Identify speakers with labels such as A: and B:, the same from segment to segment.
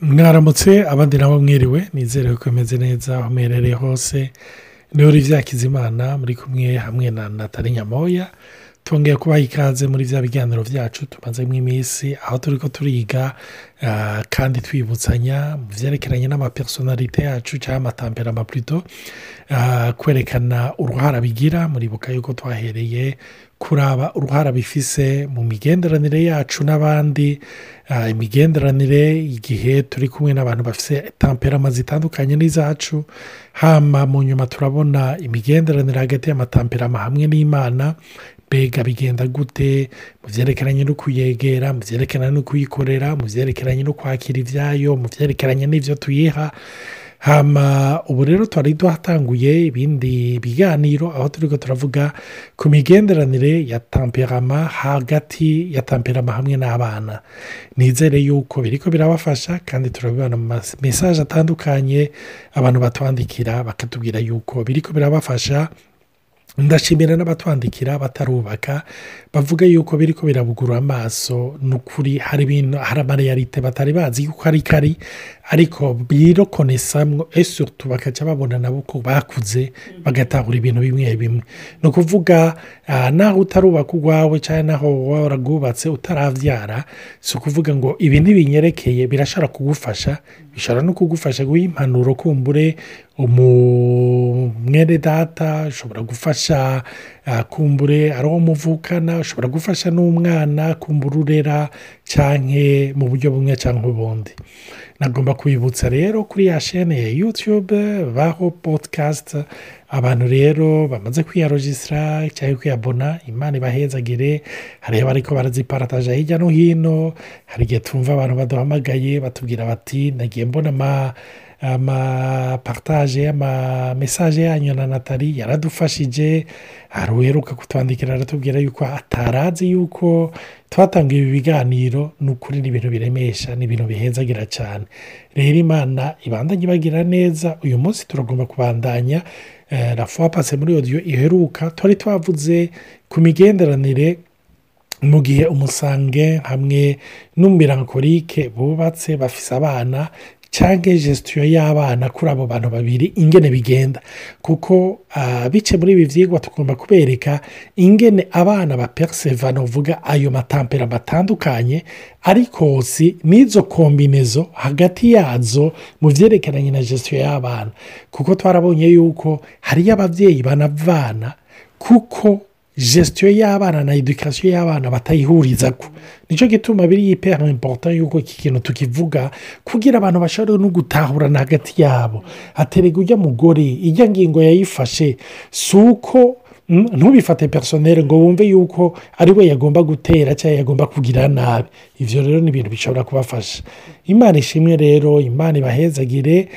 A: mwaramutse abandi nabo mwiriwe nizere ko imeze neza aho muherereye hose. Niho uri imana muri kumwe hamwe na natali nyamoya. Twongeye kubaha ikaze muri bya biganiro byacu tumazemo iminsi aho turi ko turiga kandi twibutsanya mu byerekeranye n'amapersonalite yacu cyangwa amatambera amapurito kwerekana uruhara bigira muribuka yuko twahereye kuraba uruhara bifise mu migenderanire yacu n'abandi imigenderanire igihe turi kumwe n'abantu bafite tamperama zitandukanye n'izacu hama mu nyuma turabona imigenderanire hagati y'amatamperama hamwe n'imana mbega bigenda gute mu byerekeranye no kuyegera mu byerekeranye no kuyikorera mu byerekeranye no kwakira ibyayo mu byerekeranye n'ibyo tuyiha. Hama ubu rero twari duhatanguye ibindi biganiro aho turi ko turavuga ku migenderanire ya tamperama hagati ya tamperama hamwe n'abana. Nizere yuko biri ko birabafasha kandi turabibona mu mamesaje atandukanye abantu batwandikira bakatubwira yuko biri ko birabafasha. Ndashimira n'abatwandikira batarubaka bavuga yuko biri ko birabugura amaso. Ni ukuri hari ibintu hari amareyarite batari bazi yuko ari kari ariko birokonesamwo esutu bakaca babona nabo ko bakuze bagatahura ibintu bimwe bimwe. Ni ukuvuga naho utarubaka urwawe cyangwa naho waba wararwubatse utarabyara si ukuvuga ngo ibi ntibinyerekeye birashobora kugufasha bishobora no kugufasha guha impanuro kumbure umwere data ushobora gufasha kumbure ari uwo muvukana ushobora gufasha n'umwana kumbura urera cyangwa mu buryo bumwe cyangwa ubundi. Nagomba kubibutsa rero kuri ya shene ya yutube baho podikasti abantu rero bamaze kwiyarojisitara cyangwa kwiyabona imana ibahezagire hariho abari ko baraziparataje hirya no hino. Hari igihe twumva abantu baduhamagaye batubwira bati nagiye mbona ama amaparitaje amamesaje yanyu na natali yaradufashije hari uheruka kutwandikira aratubwira yuko atarazi yuko twatanga ibi biganiro ni ukuri ni ibintu biremesha ni ibintu bihenzagira cyane rero imana ibandanye ibagira neza uyu munsi turagomba kubandanya rafuwa pase muri odiyo iheruka twari twavuze ku migenderanire mu gihe umusange hamwe n'umumirankorike bubatse bafise abana cyangwa gesitiyo y'abana kuri abo bantu babiri ingene bigenda. Kuko bice muri ibi byigwa tugomba kubereka ingene abana baperiseva uvuga ayo matampera batandukanye ariko si n'izo kombinezo hagati yazo mu byerekeranye na gesitiyo y'abana. Kuko twarabonye yuko hariyo ababyeyi banavana kuko gesitiyo y'abana na edukasiyo y'abana batayihuriza ko ni cyo gituma biri yipera imporota yuko iki kintu tukivuga kugira abantu bashobore no gutahurana hagati yabo. Haterega ujya mugore ijya ngingo yayifashe si uko ntubifate personeri ngo wumve yuko ari we yagomba gutera cyangwa yagomba kugira nabi. Ibyo rero ni ibintu bishobora kubafasha. Imana ishimwe rero imana ibahezagire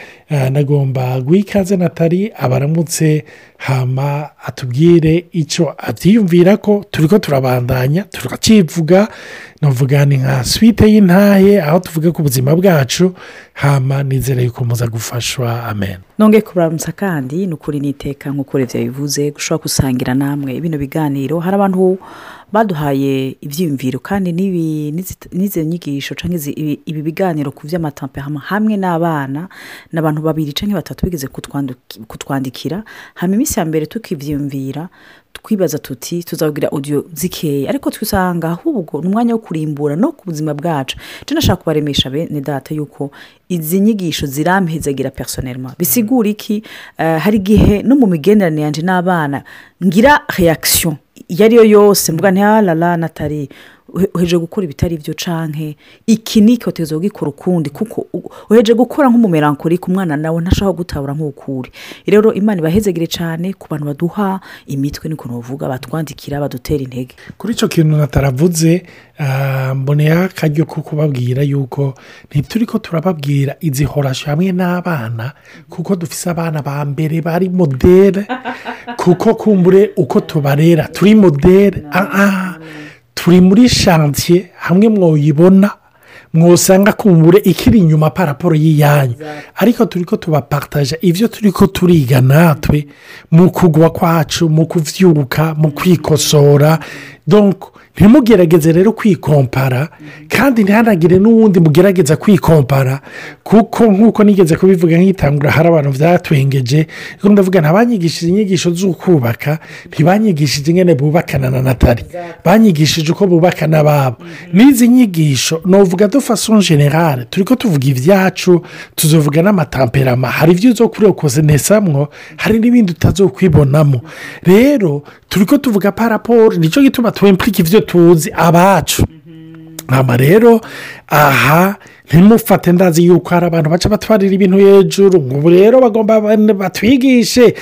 A: nagomba guha ikaze natali abaramutse hama atubwire icyo abyiyumvira ko turi ko turabandanya turakivuga ni nka swite y'intahe aho tuvuga ku buzima bwacu. Hama nizere yuko gufashwa amen.
B: Nongeye kubaramutsa kandi ni ukuri n'iteka nk'uko leta bivuze gushobora gusangira namwe. Bino biganiro hari abantu baduhaye ibyiyumviro kandi n'izi nyigisho cyangwa ibi biganiro ku by'amatampehama hamwe n'abana ni abantu babiri cyangwa batatu bigeze kutwandikira hanyuma iminsi ya mbere tukibyiyumvira twibaza tuti tuzabwira odiyo zikeya ariko twisanga ahubwo ni umwanya wo kurimbura no ku buzima bwacu. Tunashaka kubaremesha bene data yuko izi nyigisho zirampezagira personelma bisigura iki? Hari igihe no mu migenderanire yanjye n'abana ngira reakisiyo iyo ari yo yose. Mvuga ntiharara natari uheje gukora ibitari byo canke iki ni ikotezo gikora ukundi? Kuko uheje gukora nk'umumerankorike ku mwana nawe ntashobora gutabura nk'ukuri. Rero imana ibahezegere cyane ku bantu baduha imitwe n'ukuntu bavuga batwandikira badutera intege.
A: Kuri icyo kintu nataravuze mboneye akaryo ko kubabwira yuko ntituri ko turababwira izi horasho hamwe n'abana kuko dufise abana ba mbere bari modere. Kuko kumbure uko tubarera turi modere. Aha turi muri shantiye hamwe mwoyibona mwosanga kumbure ikiri inyuma paraporo y'iyanyu. Ariko turi ko tubaparitaje ibyo turi ko turiga natwe mu kugwa kwacu mu kubyuka mu kwikosora ntimugerageze rero kwikompara kandi ntihanagire n'uwundi mugerageza kwikompara kuko nk'uko nigeze kubivuga nk'itangura hari abantu byatwengeje kuko ndavuga ntabanyigishije inyigisho zo kubaka ntibanyigishije ingene bubakana na natali. Banyigishije uko bubakana ababo n'izi nyigisho nuvuga do faso generale turi ko tuvuga ibyacu tuzovuga n'amatamperama hari ibyo uzo kurekozenesamwo hari n'ibindi utazokwibonamo. Rero turi ko tuvuga paraporo ni cyo gituma twempurika ibyo tuzi abacu nama rero aha ntimufate ndazi yuko hari abantu baca batwarira ibintu hejuru. Ubu rero bagomba batwigishe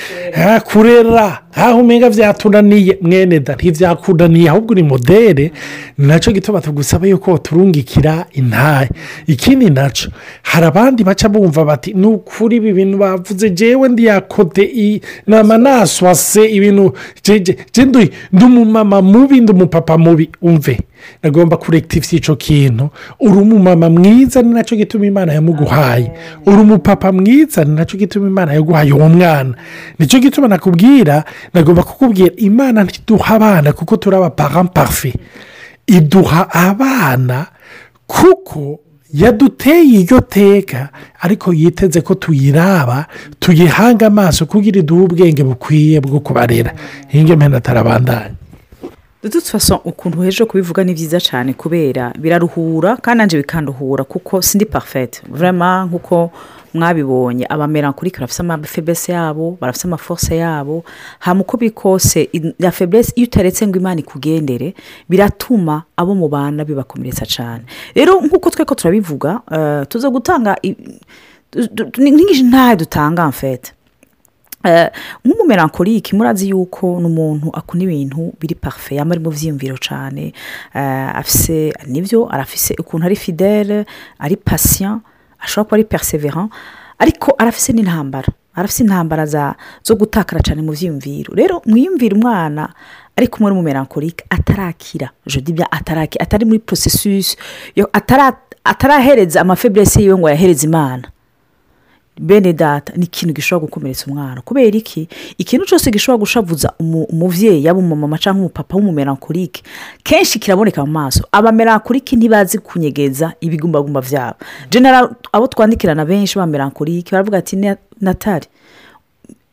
A: kurera. Aho umenya byatunaniye mwene da ntibyakunaniye ahubwo ni modere na cyo gituma tugusaba yuko turungikira intaye ikindi na cyo hari abandi baca bumva bati ni ukuri ibi bintu bavuze jewe ndiyakode nama naswase ibintu ndi umumama mubi ndi umupapa mubi umve nagomba kurekitivisa icyo kintu. Uri umumama mwiza ni na cyo gituma imana yamuguhaye. Uri umupapa mwiza ni na cyo gituma imana yaguhaye uwo mwana. Nicyo gituma nakubwira nagomba kukubwira imana ntiduha abana kuko turi parufe iduha abana kuko yaduteye iyo teka ariko yiteze ko tuyiraba tuyihanga amaso kugira iduhe ubwenge bukwiye bwo kubarera. Hino atarabandanya.
B: Faso ukuntu heje kubivuga ni byiza cyane kubera biraruhura kandi nanjye bikanduhura kuko sindi parfete vurema nk'uko mwabibonye abamerankuri barafite amafebese yabo barafite amaforse yabo. Hano uko ya febese iyo utaretse ngo imana ikugendere biratuma abo mu bana bibakomeretsa cyane rero nk'uko twe ko turabivuga tuza gutanga nk'ingishi ntayo dutanga mfete nk'umumerankorike murazi yuko ni umuntu akunda ibintu biri parufe yaba ari mu byiyumviro cyane afise ni byo arafise ukuntu ari fidele ari pasiya ashobora kuba ari periseveran ariko arafise n'intambara. Arafise intambara zo gutakara cyane mu byiyumviro rero mwiyumvire umwana ari kumwe n'umumerankorike atarakira. Jodibya atarakira atari muri porosesusi atarahereza amafeburese yiwe ngo ayahereze imana. Bene data ni ikintu gishobora gukomeretsa umwana. Kubera iki? Ikintu cyose gishobora gushavuza umubyeyi yaba umumama cyangwa umupapa w'umumerankorike kenshi kiraboneka mu maso. Abamerankorike ntibazi kunyegeza ibigumbagumba byabo genera abo twandikirana benshi b'abamerankorike baravuga ati natali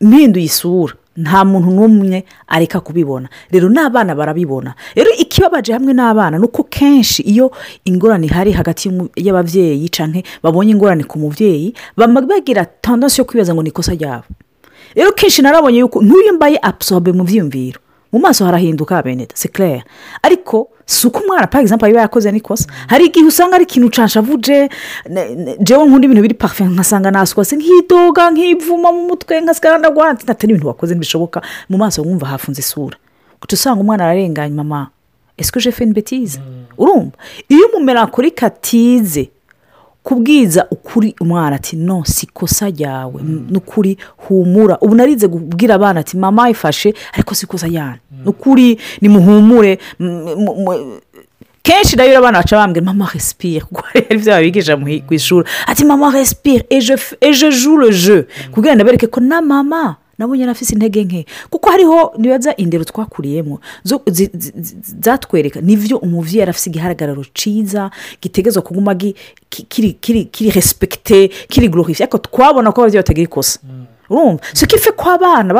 B: mpinduye isura. Nta muntu n'umwe areka kubibona. Rero n'abana barabibona. Rero ikibabaje hamwe n'abana ni uko kenshi iyo ingorane ihari hagati y'ababyeyi cyangwa babonye ingorane ku mubyeyi bagira tandansi yo kwibaza ngo ni ikosa ryabo. Rero kenshi narabonye yuko n'uyu mbaye apusobe mu byiyumviro mu maso harahinduka beneda sekirere ariko si uko umwana pa egisampu aba yakoze n'ikosa hari igihe usanga ari ikintu ucanshavuje jewe nkunda ibintu biri parufe nkasanga naswase nk'idoga nk'ivuma mu mutwe nkasigara ndagwanze atari ibintu wakoze ntibishoboka mu maso wumva hafunze isura. Guca usanga umwana ararenganya mama esiko jefe ni betize urumva. Iyo umumerankorike atize kubwiza ukuri umwana ati no si ikosa ryawe. Ni ukuri humura. Ubu narize kubwira abana ati mama ifashe ariko si ikosa yanyu ni ukuri ni muhumure kenshi rero abana baca bambwira mama resipire kuko hari ibyo babigisha ku ishuri. Ati mama resipire ejo jure je kugira ngo bereke ko na mama. Nabonye afite intege nke. Kuko hariho nibaza indero twakuriyemo. Zatwereka ni byo umubyeyi arafite igihagararo cyiza gitegezwa kuguma kiri resipegite kiri gororifiye ariko twabona ko ababyeyi batagira ikosa. Urumva? Si ko ife ko abana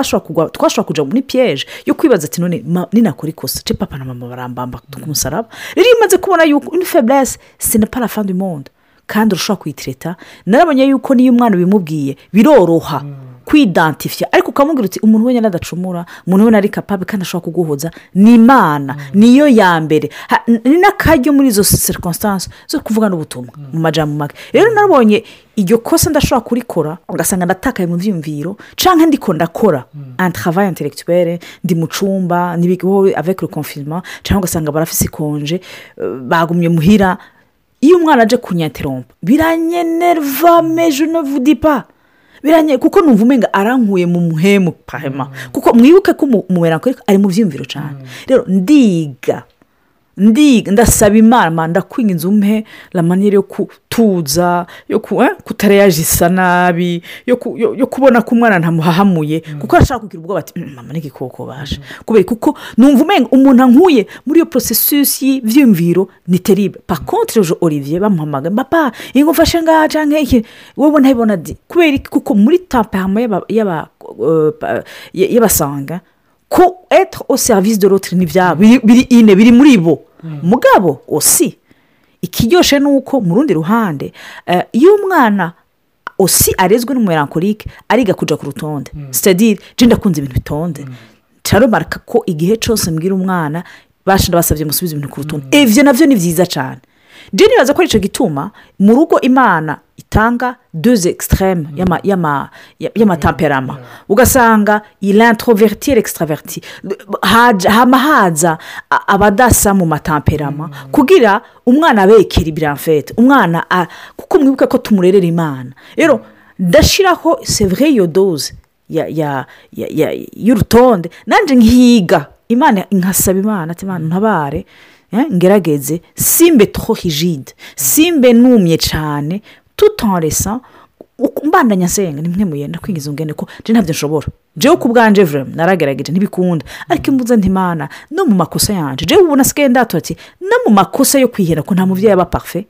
B: twashobora kujya muri piyeje yo kwibaza ati none ninakora ikosa? Ce papa na mama barambamba ku musaraba? Rero iyo umaze kubona yuko uni feburese sinapara monde. Kandi urashobora kuyitireta narabonye yuko niyo umwana ubimubwiye biroroha. Kwidantifiya ariko ukamubwira uti umuntu wenyine adacumura umuntu wenyine ari kapabe kandi ashobora kuguhoza ni imana niyo ya mbere. Ni n'akaryo muri izo serivisitansi zo kuvuga n'ubutumwa mu majambo make. Rero narabonye iryo kosa ndashobora kurikora ugasanga ndatakaye mu byiyumviro cyangwa ndiko ndakora. Antavaye interegitwere ndi mu cyumba n'ibigo aveke konfirima cyangwa ugasanga barafise ikonje bagumye muhira. Iyo umwana aje kunyateromba biranyenerva meje nevudipa kuko numva umenga arankuye mu muhemu pahema. Kuko mwibuke ko umumerankorike ari mu byiyumviro cyane rero ndiga ndi ndasaba imana ndakwinginze umpe la maniyeri yo kutuza yo eh, kutareyajisa nabi yo ku- yo- yo kubona ko umwana ntamuhahamuye kuko arashaka kugira ubwoba ati "Mm, mama n'igikoko baje. Kubera kuko numva umenga umuntu ankuye muri iyo porosesisi y'ibyiyumviro ni teribe pakontre ejo olivier bamuhamagaye papa ingo mfashe ngaha cyangwa iki wowe ntabibona di kubera kuko muri y- y'abasanga ko etre au service de l'autre ni ibyabo biri ine biri muri bo. Mugabo osi. Ikiryoshye ni uko mu rundi ruhande eh, iyo umwana osi arezwe n'umumerankorike ariga kujya ku rutonde. Sitadire jenda akunze ibintu bitonde. Turarumarika ko igihe cyose mbwira umwana bashinda basabye musubize ibintu ku rutonde. Ibyo na byo ni byiza cyane jenda nibaza ko ari cyo gituma mu rugo imana itanga deux extreme y'ama- y'ama- y'amatamperama ugasanga ilantroverti l'extraverti. Haja- hama haza abadasa mu matamperama kugira umwana abekera ibiramfete umwana kuko mwibuke ko tumurerera imana. Rero ndashyiraho sevure iyo doze y'urutonde. Nanjye nkiga imana nkasaba imana ati imana ntabare eh, ngerageze. Simbe tro rigide simbe numye cyane tutanresa mbandanya nsenga ni mwe muyenda kwinjiza ungene ko njye ntabyo nshobora? Jewe ku bwanje vurema naragerageje ntibikunda. Ariko imbuza ntimana no mu makosa yanjye jewe ubu nasigaye ndatura ati no mu makosa yo kwihera ko nta mubyeyi aba parufe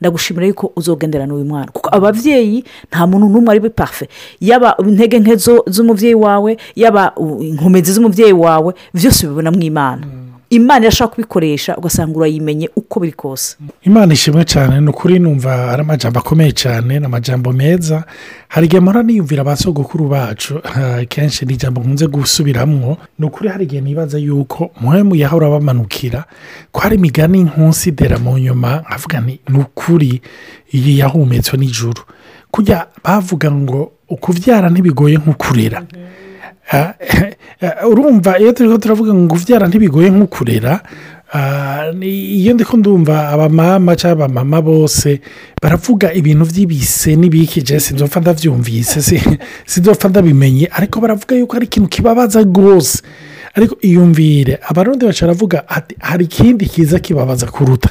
B: ndagushimira yuko uzogendera n'uyu mwana kuko ababyeyi nta muntu n'umwe ari parufe yaba intege nke z'umubyeyi wawe yaba inkomezi z'umubyeyi wawe byose ubibonamo imana imana irashaka kubikoresha ugasanga urayimenye uko biri kose.
A: Imana ishimwe cyane ni ukuri numva ari amajambo akomeye cyane ni amajambo meza. Hari igihe mpora niyumvira ba sogokuru bacu ah, kenshi ni ijambo nkunze gusubiramo ni ukuri hari igihe nibaza yuko muhemu yahora bamanukira ko hari imigani nkunsidera mu nyuma nkavuga ni ukuri iyi yahumetswe n'ijuru. Kujya bavuga ngo ukubyara ntibigoye nk'ukurera. Ah, eh, urumva iyo turi ko turavuga ngo kubyara ntibigoye nk'ukurera ah, ni- iyo ndi ko ndumva abamama cyangwa abamama bose baravuga ibintu by'ibise n'ibikije sinzopfa ndabyumvise si- sinzopfa ndabimenye ariko baravuga yuko ari ikintu kibabaza rwose ariko iyumvire abarundi bacu baravuga ati hari ikindi kiza kibabaza kuruta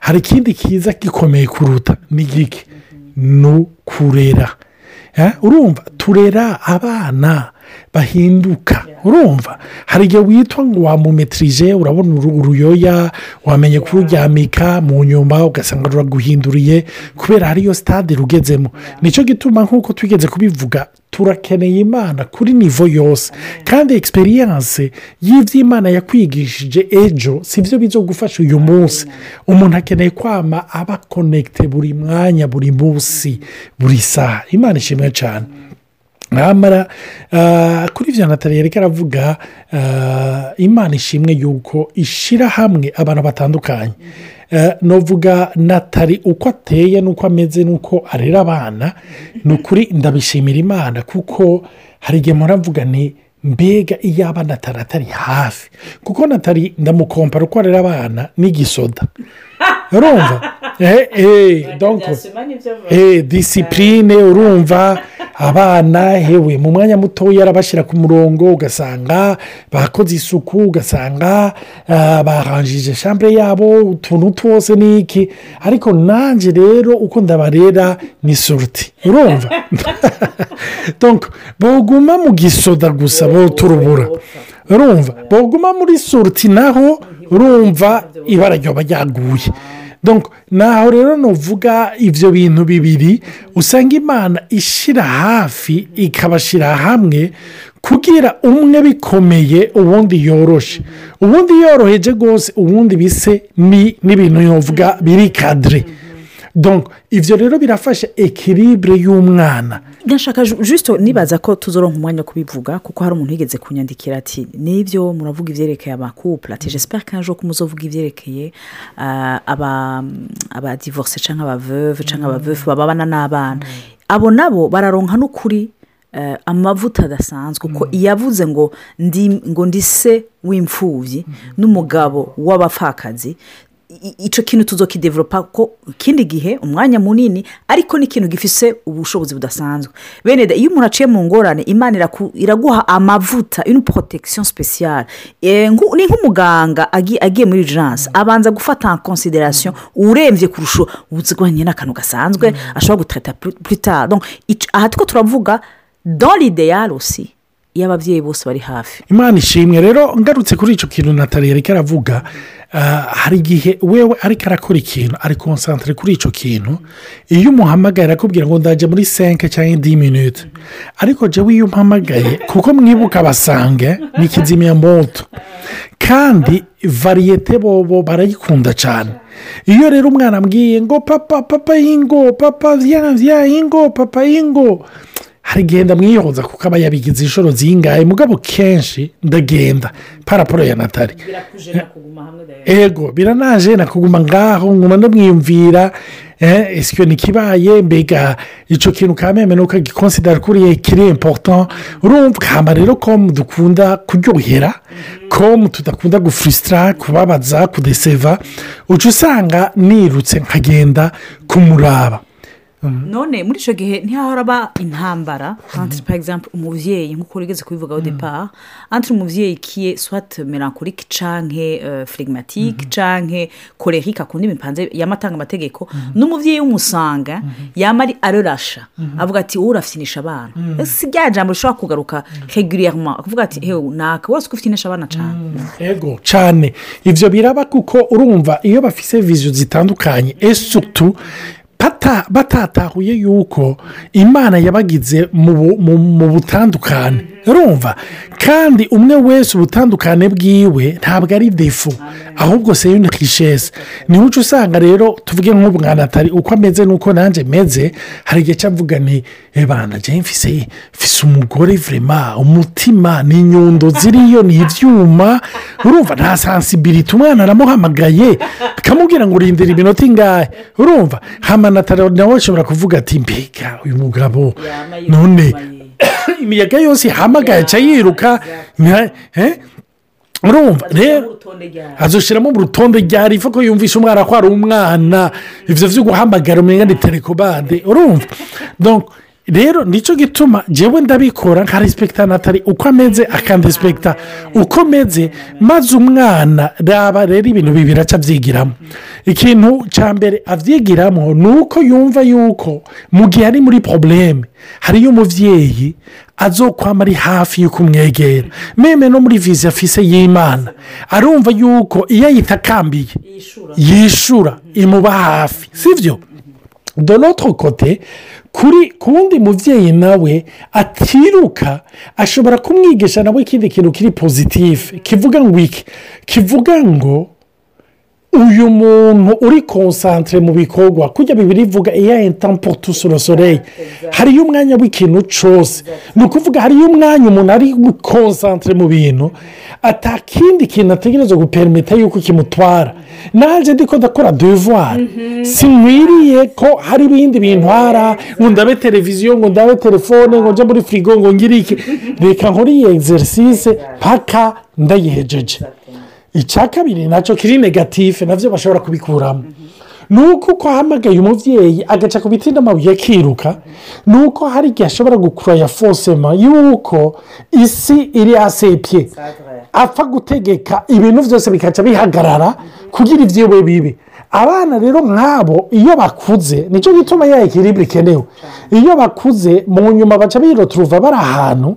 A: hari ikindi kiza gikomeye kuruta ni gike ni ukurera urumva turera abana bahinduka. Urumva? Hari igihe witwa ngo wamumetirije urabona uru- uruyoya wamenye kururyamika mu nyuma ugasanga ruraguhinduriye kubera hariyo sitade rugezemo. Nicyo gituma nk'uko twigeze kubivuga turakeneye imana kuri nivo yose. Kandi egisperiyanse y'iby'imana yakwigishije ejo si byo bizo gufasha uyu munsi. Umuntu akeneye kwama aba konegite buri mwanya buri munsi buri saha imana ishimwe cyane ntamara ah, kuri ibyo natali yari aravuga ah, imana ishimwe yuko ishyira hamwe abantu batandukanye. Eh, novuga natali uko ateye n'uko ameze n'uko arera abana ni ukuri ndabishimira imana kuko hari igihe muravuga ni mbega iyo abana atari hafi? Kuko natali ndamukompara uko arera abana n'igisoda. Urumva eh, eh, eh, disipurine urumva abana hewe mu mwanya mutoya arabashyira ku murongo ugasanga bakoze isuku ugasanga ah, baranjije shambure yabo utuntu twose ni iki? Ariko nanjye rero uko ndabarera ni suruti urumva? Boguma mu gisoda gusa bo turubura urumva boguma muri suruti naho urumva ibara ryoba ryaguye. Naho rero nuvuga ibyo bintu bibiri usanga imana ishyira hafi ikabashyira hamwe kugira umwe bikomeye ubundi yoroshe. Ubundi yoroheje rwose ubundi bise ni n'ibintu yovuga biri kadire ibyo rero birafasha ekiribure y'umwana.
B: Ndashaka ju- juste nibaza ko tuzoronka umwanya kubivuga kuko hari umuntu wigeze kunyandikira ati ni byo muravuga ibyerekeye amakupure ati jesiperi ko ejo muzovuga ibyerekeye ah, aba abadivorce cyangwa abaveve cyangwa abavefu babana n'abana. Abo nabo bararonka n'ukuri eh, amavuta adasanzwe. Kuko iyavuze ngo ndi ngo ndi se w'imfubyi n'umugabo w'abapfakazi. Icyo kintu tuzokidevelopa ko ikindi gihe umwanya munini ariko ni ikintu gifise ubushobozi budasanzwe. Bene iyo umuntu aciye mu ngorane imana iraguha amavuta une protection speciale Eh, ni nk'umuganga agi- agiye muri urgence abanza gufata en consideration urembye kurusha uzigwanye n'akantu gasanzwe ashobora plus tard. Donc, ic- aha two turavuga dans l'idéal aussi iyo ababyeyi bose bari hafi.
A: Imana ishimwe rero ngarutse kuri icyo kintu natali yariko aravuga ah, hari igihe wewe ariko arakora ikintu ari konsantire kuri icyo kintu iyo umuhamagaye arakubwira ngo ndajya muri senke cyangwa indi minute ariko jyewe iyo umpamagaye kuko mwibuka basange ni kizimyamoto kandi variyete bobo barayikunda cyane iyo rero umwana ambwiye ngo papa papa y'ingo papa vya vya y'ingo papa y'ingo hari igihe ndamwiyoza kuko aba yabigize inshuro zingahe? Mugabo kenshi ndagenda. Paraporo ya natali. Ego biranaje nakuguma ngaho nguma ndamwiyumvira. Eh, ese ni kibaye mbega icyo kintu ka meme nuko gikonsidara kuriye kiri important. Urumva hamba rero ko dukunda kuryohera ko tudakunda gufurisitara kubabaza kudeseva. Uca usanga nirutse nkagenda kumuraba.
B: None muri icyo gihe ntihahora intambara. Entre par exemple umubyeyi nk'uko urigeze kubivugaho depart entre umubyeyi kiye swate melancholique canke uh, phlegmatique canke colerique akunda imipanze yamatanga amategeko n'umubyeyi w'umusanga yama ari arorasha. Avuga ati wowe urafitinisha abana. Si rya jambo rishobora kugaruka regulierement akavuga ati hewe naka wese ufitinisha abana cyane
A: ego cyane ibyo biraba kuko urumva iyo bafise viziyo zitandukanye esutu batatahuye yuko imana yabagize mu bu- mu- mu butandukane. Urumva? Kandi umwe wese ubutandukane bwiwe ntabwo ari defu ahubwo se yuni kishese ni ho uca usanga rero tuvuge nk'umwana atari uko ameze n'uko nanjye meze hari igihe cyavuga ni ebana jya mfise mfise umugore vurema umutima ni inyundo ziriyo ni ibyuma urumva? Nta sansibiriti umwana aramuhamagaye akamubwira ngo urindire iminota ingahe? Urumva? Hamanatara nawe ashobora kuvuga ati mbega uyu mugabo. None imiyaga yose ihamagaye aca yiruka urumva rero azushyiramo mu rutonde ryari ifu ko yumvisha umwana ko ari umwana. Ibyo byo guhamagara umenya ni telekomande urumva? Rero ni cyo gituma njyewe ndabikora nka respekita natali uko ameze akandespekita uko ameze maze umwana raba rero ibintu bibiri aca abyigiramo ikintu cya mbere abyigiramo ni uko yumva yuko mu gihe ari muri porobuleme hariyo umubyeyi azokwama ari hafi yo kumwegera meme no muri vizi afise y'imana arumva yuko iyo ayitakambiye yishura. imuba hafi sibyo de l'autre kote kuri ku wundi mubyeyi nawe atiruka ashobora kumwigisha nawe ikindi kintu kiri pozitifu kivuga ngo iki kivuga ngo uyu muntu uri konsantire mu bikorwa. Kujya bibiri ivuga iya intampoto sorosoreye hariyo umwanya w'ikintu cyose. Ni ukuvuga hariyo umwanya umuntu ari konsantire mu bintu atakindi kintu ategereza guperimeta yuko kimutwara. Nanjye ndiko ndakora devuwari sinkwiriye ko hari ibindi bintwara ngo ndabe televiziyo ngo ndabe telefone ngo njye muri firigo ngo ngire iki. Reka nkore iyi egiserisise paka ndayihejeje. Icya kabiri na cyo kiri negatifu na byo bashobora kubikuramo ni uko uko ahamagaye umubyeyi agaca ku biti n'amabuye akiruka ni uko hari igihe ashobora gukuraya fosema y'uko isi iri asepye apfa gutegeka ibintu byose bikaca bihagarara kugira ibyiwe bibi abana rero nk'abo iyo bakuze ni cyo gituma ya ekiribure ikenewe. Iyo bakuze mu nyuma baca biroturuva bari ahantu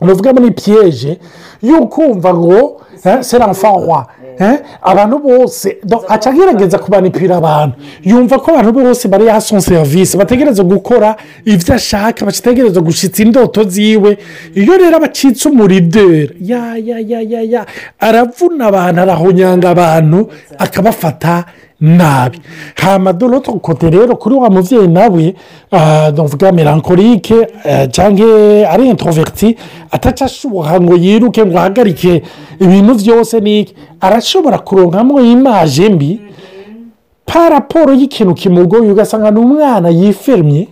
A: nuvuga muri piyeje y'ukumva ngo seramfawa abantu bose aca agerageza kubanipira abantu. Yumva ko abantu bose bari hasi serivisi bategereza gukora ibyo ashaka bategereza gushyitsa indoto ziwe. Iyo rero abacitse umurideri ya ya ya ya ya aravuna abantu arahonyanga abantu akabafata nabi. Hamadoro kote rero kuri wa mubyeyi nawe ndavuga melancholique cyangwa ari introverti ataca ashuha ngo yiruke ngo ahagarike ibintu byose n'iki arashobora kuronkamo imaje mbi. Paraporo y'ikintu kimugoye ugasanga ni umwana yifermye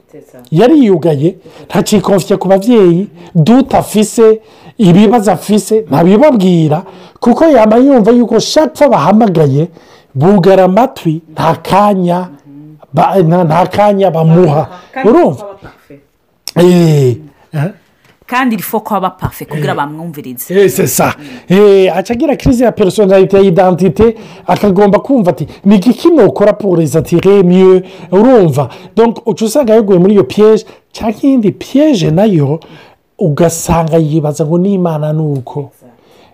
A: yariyugaye ntacikonfye ku babyeyi duta afise ibibazo afise ntabibabwira kuko yaba yumva yuko shapfa bahamagaye bugara amatwi nta kanya ba- nta kanya bamuha. Urumva? Eh, eh.
B: kandi rifo ko aba pafe kugira bamwumvirize.
A: Eh, c'est ça. Eh, aca agira crise ya personalite ya identite akagomba kumva ati ni igiki les attirer mieux? Urumva? Uca usanga yaguye muri iyo piège cyangwa iyindi piège na yo ugasanga yibaza ngo n'imana ni uko.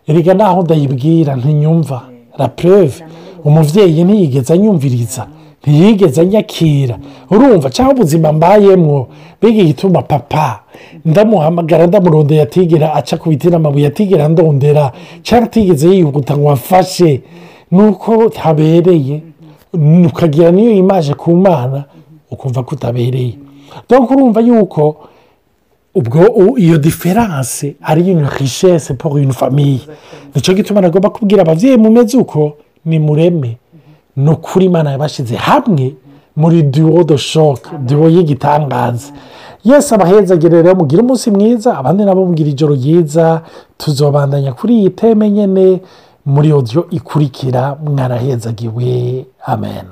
A: Erega naho ndayibwira ntinyumva. La preuve umubyeyi ntiyigeze anyumviriza ntiyigeze anyakira. Urumva cyangwa ubuzima mbayemwo? Mbega igituma papa? Ndamuhamagara ndamurondera atigera aca ku biti n'amabuye atigera ndondera. Cyangwa atigeze yihuta ngo amfashe. Nuko tabereye ukagira niyo imaje ku mana ukumva ko utabereye donc urumva yuko ubwo iyo diferanse ari une richesse pour une famille. Nicyo gituma nagomba kubwira ababyeyi mumeze uko? Ni mureme ni ukuri imana yabashyize hamwe muri duwo do shoke duwo y'igitangaza. Yesi abahezagere rero mugire umunsi mwiza abandi nabo mugira ijoro ryiza tuzobandanya kuri iyi teme nyine muri odiyo ikurikira mwarahezagiwe amen.